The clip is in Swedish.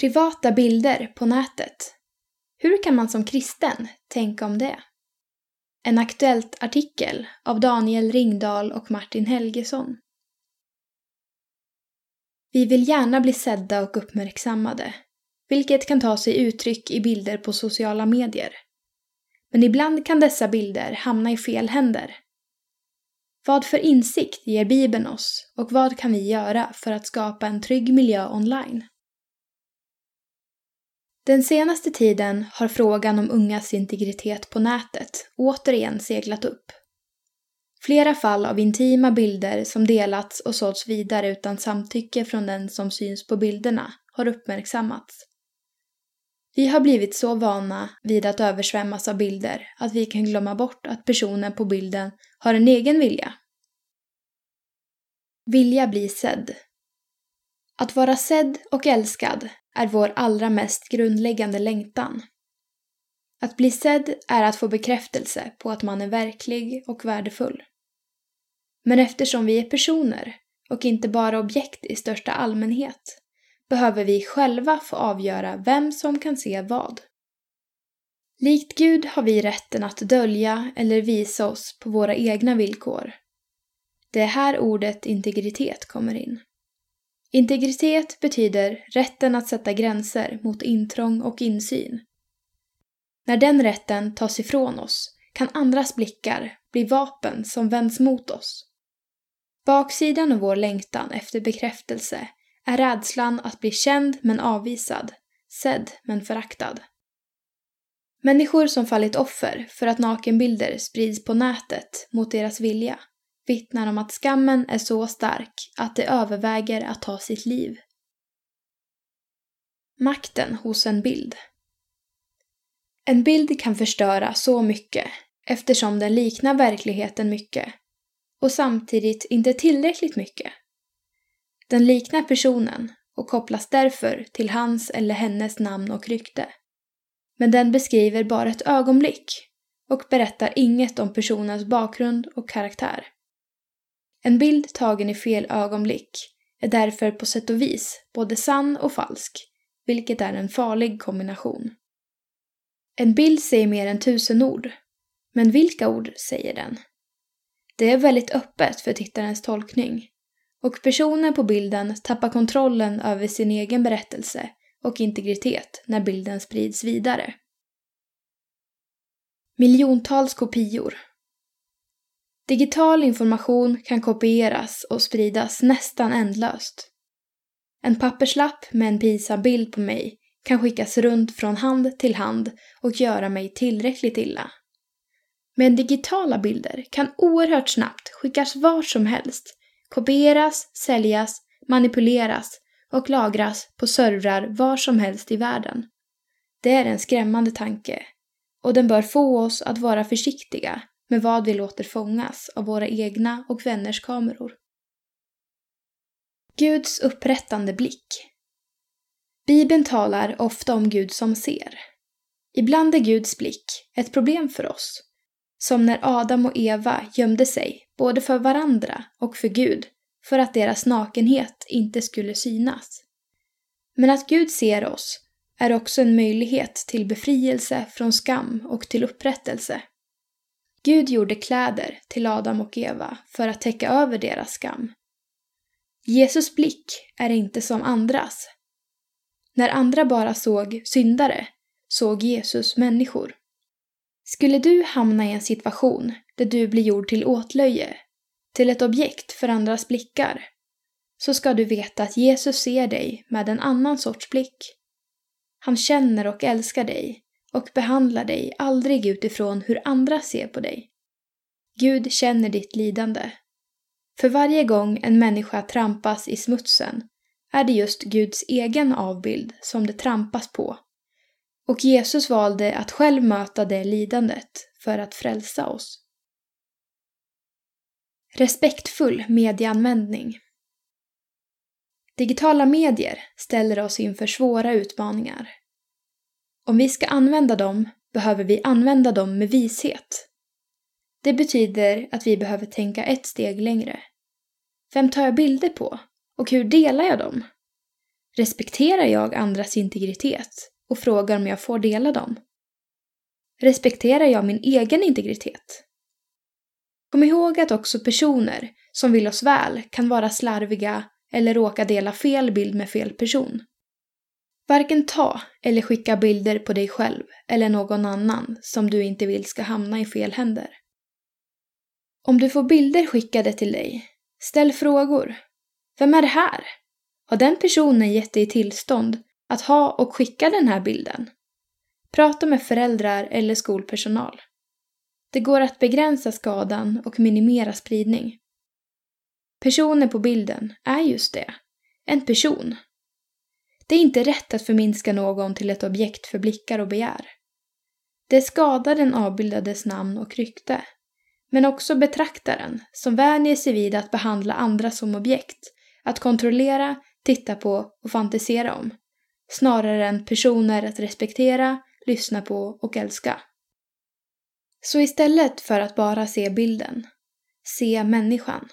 Privata bilder på nätet. Hur kan man som kristen tänka om det? En aktuellt artikel av Daniel Ringdal och Martin Helgesson. Vi vill gärna bli sedda och uppmärksammade, vilket kan ta sig uttryck i bilder på sociala medier. Men ibland kan dessa bilder hamna i fel händer. Vad för insikt ger Bibeln oss och vad kan vi göra för att skapa en trygg miljö online? Den senaste tiden har frågan om ungas integritet på nätet återigen seglat upp. Flera fall av intima bilder som delats och sålts vidare utan samtycke från den som syns på bilderna har uppmärksammats. Vi har blivit så vana vid att översvämmas av bilder att vi kan glömma bort att personen på bilden har en egen vilja. Vilja bli sedd. Att vara sedd och älskad är vår allra mest grundläggande längtan. Att bli sedd är att få bekräftelse på att man är verklig och värdefull. Men eftersom vi är personer och inte bara objekt i största allmänhet behöver vi själva få avgöra vem som kan se vad. Likt Gud har vi rätten att dölja eller visa oss på våra egna villkor. Det är här ordet integritet kommer in. Integritet betyder rätten att sätta gränser mot intrång och insyn. När den rätten tas ifrån oss kan andras blickar bli vapen som vänds mot oss. Baksidan av vår längtan efter bekräftelse är rädslan att bli känd men avvisad, sedd men föraktad. Människor som fallit offer för att nakenbilder sprids på nätet mot deras vilja vittnar om att skammen är så stark att det överväger att ta sitt liv. Makten hos en bild En bild kan förstöra så mycket eftersom den liknar verkligheten mycket och samtidigt inte tillräckligt mycket. Den liknar personen och kopplas därför till hans eller hennes namn och rykte. Men den beskriver bara ett ögonblick och berättar inget om personens bakgrund och karaktär. En bild tagen i fel ögonblick är därför på sätt och vis både sann och falsk, vilket är en farlig kombination. En bild säger mer än tusen ord, men vilka ord säger den? Det är väldigt öppet för tittarens tolkning och personen på bilden tappar kontrollen över sin egen berättelse och integritet när bilden sprids vidare. Miljontals kopior Digital information kan kopieras och spridas nästan ändlöst. En papperslapp med en pinsam bild på mig kan skickas runt från hand till hand och göra mig tillräckligt illa. Men digitala bilder kan oerhört snabbt skickas var som helst, kopieras, säljas, manipuleras och lagras på servrar var som helst i världen. Det är en skrämmande tanke och den bör få oss att vara försiktiga med vad vi låter fångas av våra egna och vänners kameror. Guds upprättande blick Bibeln talar ofta om Gud som ser. Ibland är Guds blick ett problem för oss, som när Adam och Eva gömde sig både för varandra och för Gud för att deras nakenhet inte skulle synas. Men att Gud ser oss är också en möjlighet till befrielse från skam och till upprättelse. Gud gjorde kläder till Adam och Eva för att täcka över deras skam. Jesus blick är inte som andras. När andra bara såg syndare såg Jesus människor. Skulle du hamna i en situation där du blir gjord till åtlöje, till ett objekt för andras blickar, så ska du veta att Jesus ser dig med en annan sorts blick. Han känner och älskar dig och behandlar dig aldrig utifrån hur andra ser på dig. Gud känner ditt lidande. För varje gång en människa trampas i smutsen är det just Guds egen avbild som det trampas på. Och Jesus valde att själv möta det lidandet för att frälsa oss. Respektfull medieanvändning Digitala medier ställer oss inför svåra utmaningar. Om vi ska använda dem behöver vi använda dem med vishet. Det betyder att vi behöver tänka ett steg längre. Vem tar jag bilder på? Och hur delar jag dem? Respekterar jag andras integritet och frågar om jag får dela dem? Respekterar jag min egen integritet? Kom ihåg att också personer som vill oss väl kan vara slarviga eller råka dela fel bild med fel person. Varken ta eller skicka bilder på dig själv eller någon annan som du inte vill ska hamna i fel händer. Om du får bilder skickade till dig, ställ frågor. Vem är det här? Har den personen gett dig tillstånd att ha och skicka den här bilden? Prata med föräldrar eller skolpersonal. Det går att begränsa skadan och minimera spridning. Personen på bilden är just det, en person. Det är inte rätt att förminska någon till ett objekt för blickar och begär. Det skadar den avbildades namn och rykte, men också betraktaren som vänjer sig vid att behandla andra som objekt, att kontrollera, titta på och fantisera om, snarare än personer att respektera, lyssna på och älska. Så istället för att bara se bilden, se människan.